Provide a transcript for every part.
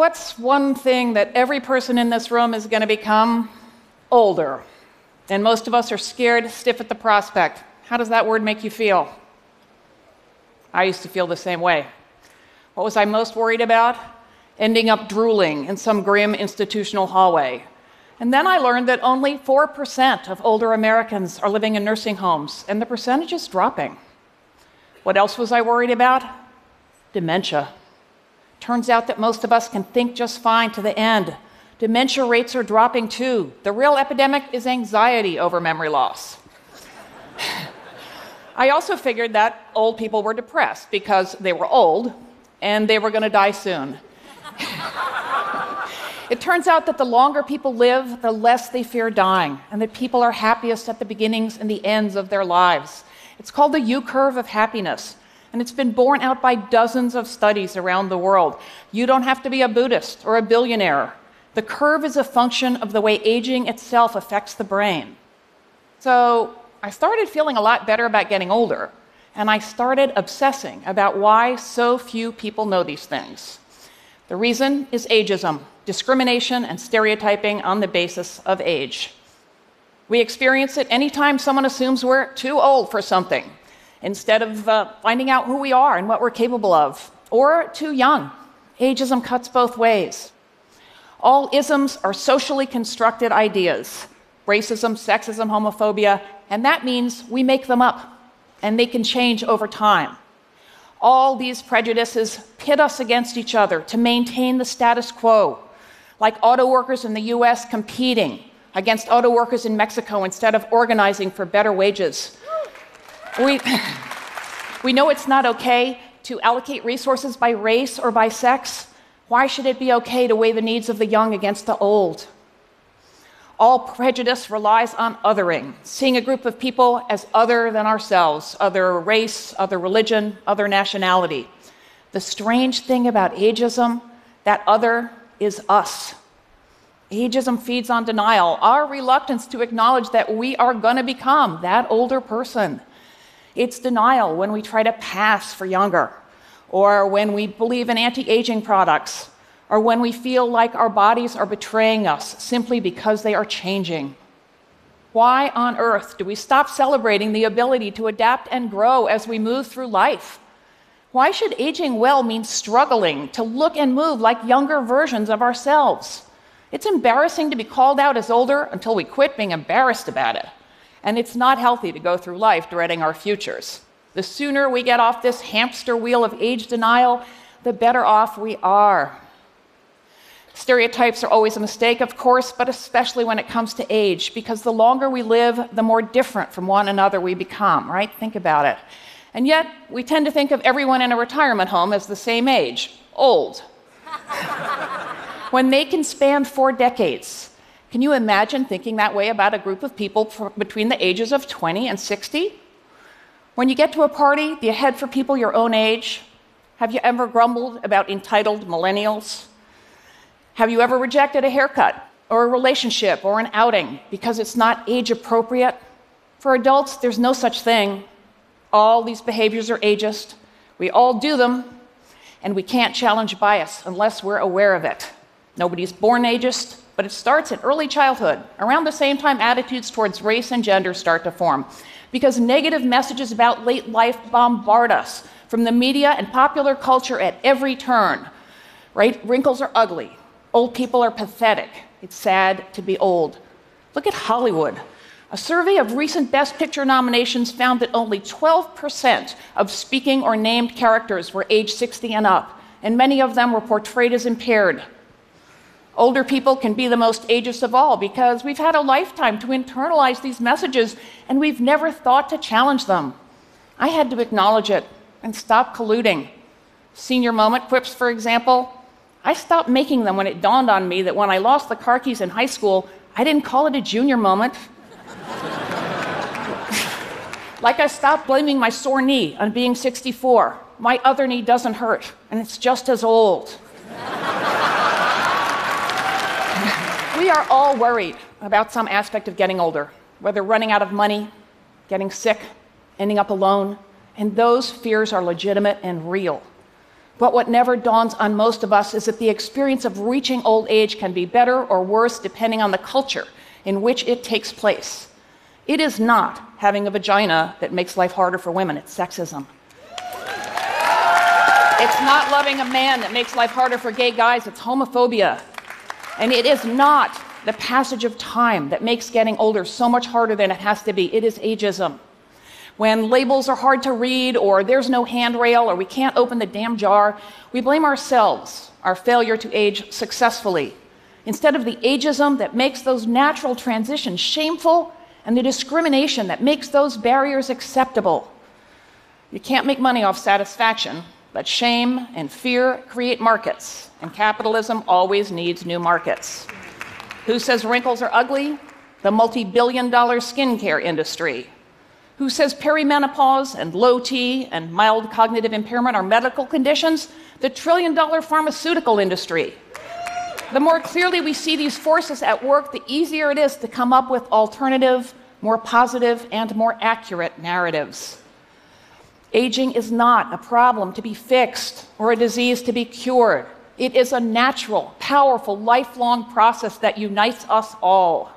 What's one thing that every person in this room is going to become? Older. And most of us are scared stiff at the prospect. How does that word make you feel? I used to feel the same way. What was I most worried about? Ending up drooling in some grim institutional hallway. And then I learned that only 4% of older Americans are living in nursing homes, and the percentage is dropping. What else was I worried about? Dementia. Turns out that most of us can think just fine to the end. Dementia rates are dropping too. The real epidemic is anxiety over memory loss. I also figured that old people were depressed because they were old and they were going to die soon. it turns out that the longer people live, the less they fear dying, and that people are happiest at the beginnings and the ends of their lives. It's called the U curve of happiness. And it's been borne out by dozens of studies around the world. You don't have to be a Buddhist or a billionaire. The curve is a function of the way aging itself affects the brain. So I started feeling a lot better about getting older, and I started obsessing about why so few people know these things. The reason is ageism, discrimination, and stereotyping on the basis of age. We experience it anytime someone assumes we're too old for something instead of uh, finding out who we are and what we're capable of, or too young. Ageism cuts both ways. All isms are socially constructed ideas racism, sexism, homophobia, and that means we make them up and they can change over time. All these prejudices pit us against each other to maintain the status quo, like auto workers in the US competing against auto workers in Mexico instead of organizing for better wages. We, we know it's not okay to allocate resources by race or by sex. Why should it be okay to weigh the needs of the young against the old? All prejudice relies on othering, seeing a group of people as other than ourselves, other race, other religion, other nationality. The strange thing about ageism, that other is us. Ageism feeds on denial, our reluctance to acknowledge that we are going to become that older person. It's denial when we try to pass for younger, or when we believe in anti aging products, or when we feel like our bodies are betraying us simply because they are changing. Why on earth do we stop celebrating the ability to adapt and grow as we move through life? Why should aging well mean struggling to look and move like younger versions of ourselves? It's embarrassing to be called out as older until we quit being embarrassed about it. And it's not healthy to go through life dreading our futures. The sooner we get off this hamster wheel of age denial, the better off we are. Stereotypes are always a mistake, of course, but especially when it comes to age, because the longer we live, the more different from one another we become, right? Think about it. And yet, we tend to think of everyone in a retirement home as the same age old. when they can span four decades, can you imagine thinking that way about a group of people between the ages of 20 and 60? When you get to a party, do you head for people your own age? Have you ever grumbled about entitled millennials? Have you ever rejected a haircut or a relationship or an outing because it's not age appropriate? For adults, there's no such thing. All these behaviors are ageist. We all do them, and we can't challenge bias unless we're aware of it. Nobody's born ageist, but it starts in early childhood, around the same time attitudes towards race and gender start to form. Because negative messages about late life bombard us from the media and popular culture at every turn. Right? Wrinkles are ugly. Old people are pathetic. It's sad to be old. Look at Hollywood. A survey of recent Best Picture nominations found that only 12% of speaking or named characters were age 60 and up, and many of them were portrayed as impaired. Older people can be the most ageist of all because we've had a lifetime to internalize these messages and we've never thought to challenge them. I had to acknowledge it and stop colluding. Senior moment quips, for example, I stopped making them when it dawned on me that when I lost the car keys in high school, I didn't call it a junior moment. like I stopped blaming my sore knee on being 64. My other knee doesn't hurt, and it's just as old. We are all worried about some aspect of getting older, whether running out of money, getting sick, ending up alone, and those fears are legitimate and real. But what never dawns on most of us is that the experience of reaching old age can be better or worse depending on the culture in which it takes place. It is not having a vagina that makes life harder for women, it's sexism. It's not loving a man that makes life harder for gay guys, it's homophobia. And it is not the passage of time that makes getting older so much harder than it has to be. It is ageism. When labels are hard to read, or there's no handrail, or we can't open the damn jar, we blame ourselves, our failure to age successfully, instead of the ageism that makes those natural transitions shameful and the discrimination that makes those barriers acceptable. You can't make money off satisfaction, but shame and fear create markets, and capitalism always needs new markets. Who says wrinkles are ugly? The multi billion dollar skincare industry. Who says perimenopause and low T and mild cognitive impairment are medical conditions? The trillion dollar pharmaceutical industry. The more clearly we see these forces at work, the easier it is to come up with alternative, more positive, and more accurate narratives. Aging is not a problem to be fixed or a disease to be cured. It is a natural, powerful, lifelong process that unites us all.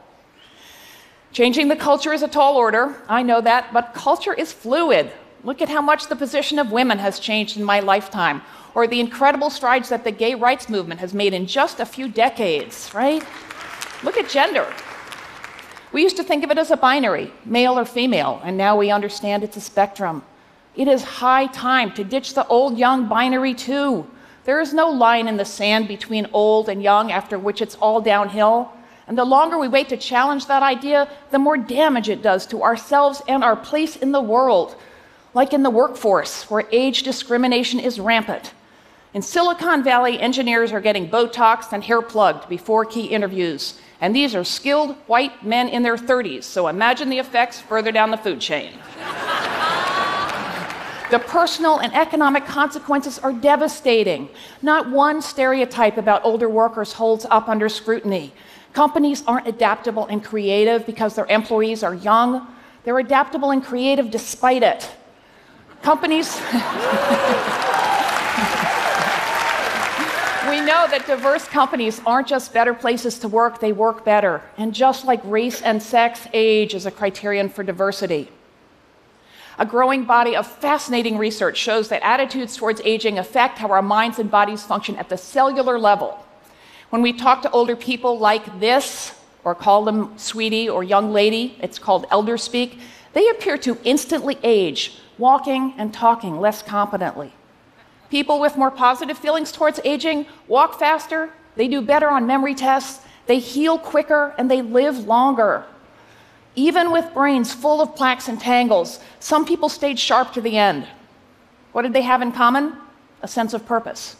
Changing the culture is a tall order, I know that, but culture is fluid. Look at how much the position of women has changed in my lifetime, or the incredible strides that the gay rights movement has made in just a few decades, right? Look at gender. We used to think of it as a binary, male or female, and now we understand it's a spectrum. It is high time to ditch the old young binary too. There is no line in the sand between old and young after which it's all downhill. And the longer we wait to challenge that idea, the more damage it does to ourselves and our place in the world, like in the workforce, where age discrimination is rampant. In Silicon Valley, engineers are getting Botox and hair plugged before key interviews. And these are skilled white men in their 30s, so imagine the effects further down the food chain. The personal and economic consequences are devastating. Not one stereotype about older workers holds up under scrutiny. Companies aren't adaptable and creative because their employees are young. They're adaptable and creative despite it. Companies. we know that diverse companies aren't just better places to work, they work better. And just like race and sex, age is a criterion for diversity. A growing body of fascinating research shows that attitudes towards aging affect how our minds and bodies function at the cellular level. When we talk to older people like this, or call them sweetie or young lady, it's called elder speak, they appear to instantly age, walking and talking less competently. People with more positive feelings towards aging walk faster, they do better on memory tests, they heal quicker, and they live longer. Even with brains full of plaques and tangles, some people stayed sharp to the end. What did they have in common? A sense of purpose.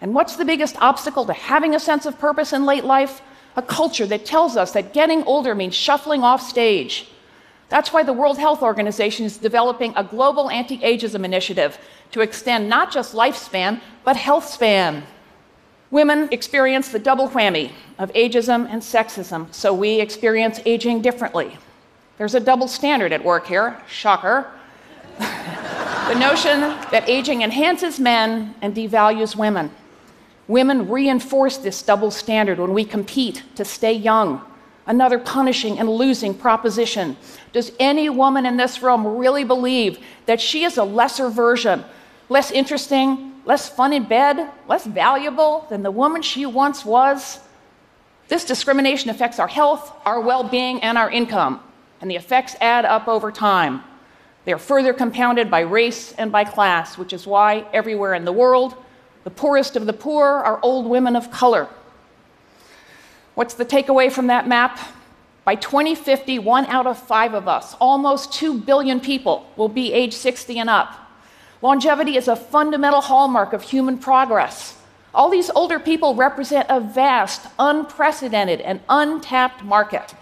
And what's the biggest obstacle to having a sense of purpose in late life? A culture that tells us that getting older means shuffling off stage. That's why the World Health Organization is developing a global anti ageism initiative to extend not just lifespan, but health span. Women experience the double whammy of ageism and sexism, so we experience aging differently. There's a double standard at work here, shocker. the notion that aging enhances men and devalues women. Women reinforce this double standard when we compete to stay young. Another punishing and losing proposition. Does any woman in this room really believe that she is a lesser version, less interesting, less fun in bed, less valuable than the woman she once was? This discrimination affects our health, our well being, and our income and the effects add up over time. They are further compounded by race and by class, which is why everywhere in the world, the poorest of the poor are old women of color. What's the takeaway from that map? By 2050, one out of five of us, almost 2 billion people, will be age 60 and up. Longevity is a fundamental hallmark of human progress. All these older people represent a vast, unprecedented, and untapped market.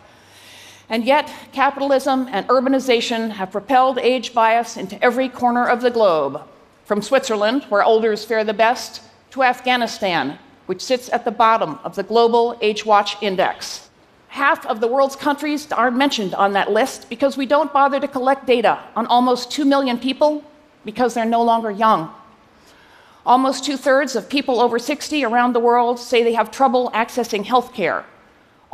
And yet, capitalism and urbanization have propelled age bias into every corner of the globe, from Switzerland, where elders fare the best, to Afghanistan, which sits at the bottom of the global Age Watch Index. Half of the world's countries aren't mentioned on that list because we don't bother to collect data on almost 2 million people because they're no longer young. Almost two thirds of people over 60 around the world say they have trouble accessing health care.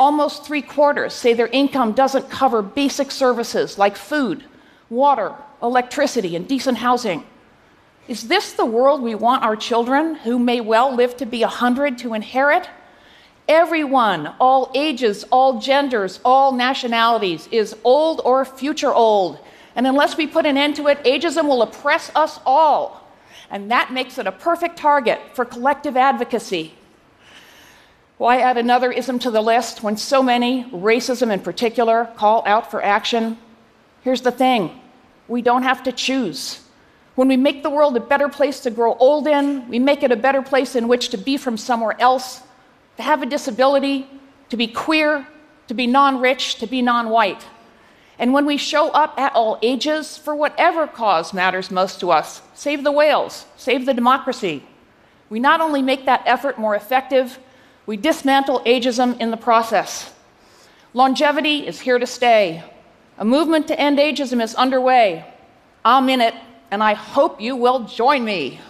Almost three quarters say their income doesn't cover basic services like food, water, electricity, and decent housing. Is this the world we want our children, who may well live to be 100, to inherit? Everyone, all ages, all genders, all nationalities, is old or future old. And unless we put an end to it, ageism will oppress us all. And that makes it a perfect target for collective advocacy. Why add another ism to the list when so many, racism in particular, call out for action? Here's the thing we don't have to choose. When we make the world a better place to grow old in, we make it a better place in which to be from somewhere else, to have a disability, to be queer, to be non rich, to be non white. And when we show up at all ages for whatever cause matters most to us save the whales, save the democracy we not only make that effort more effective, we dismantle ageism in the process. Longevity is here to stay. A movement to end ageism is underway. I'm in it, and I hope you will join me.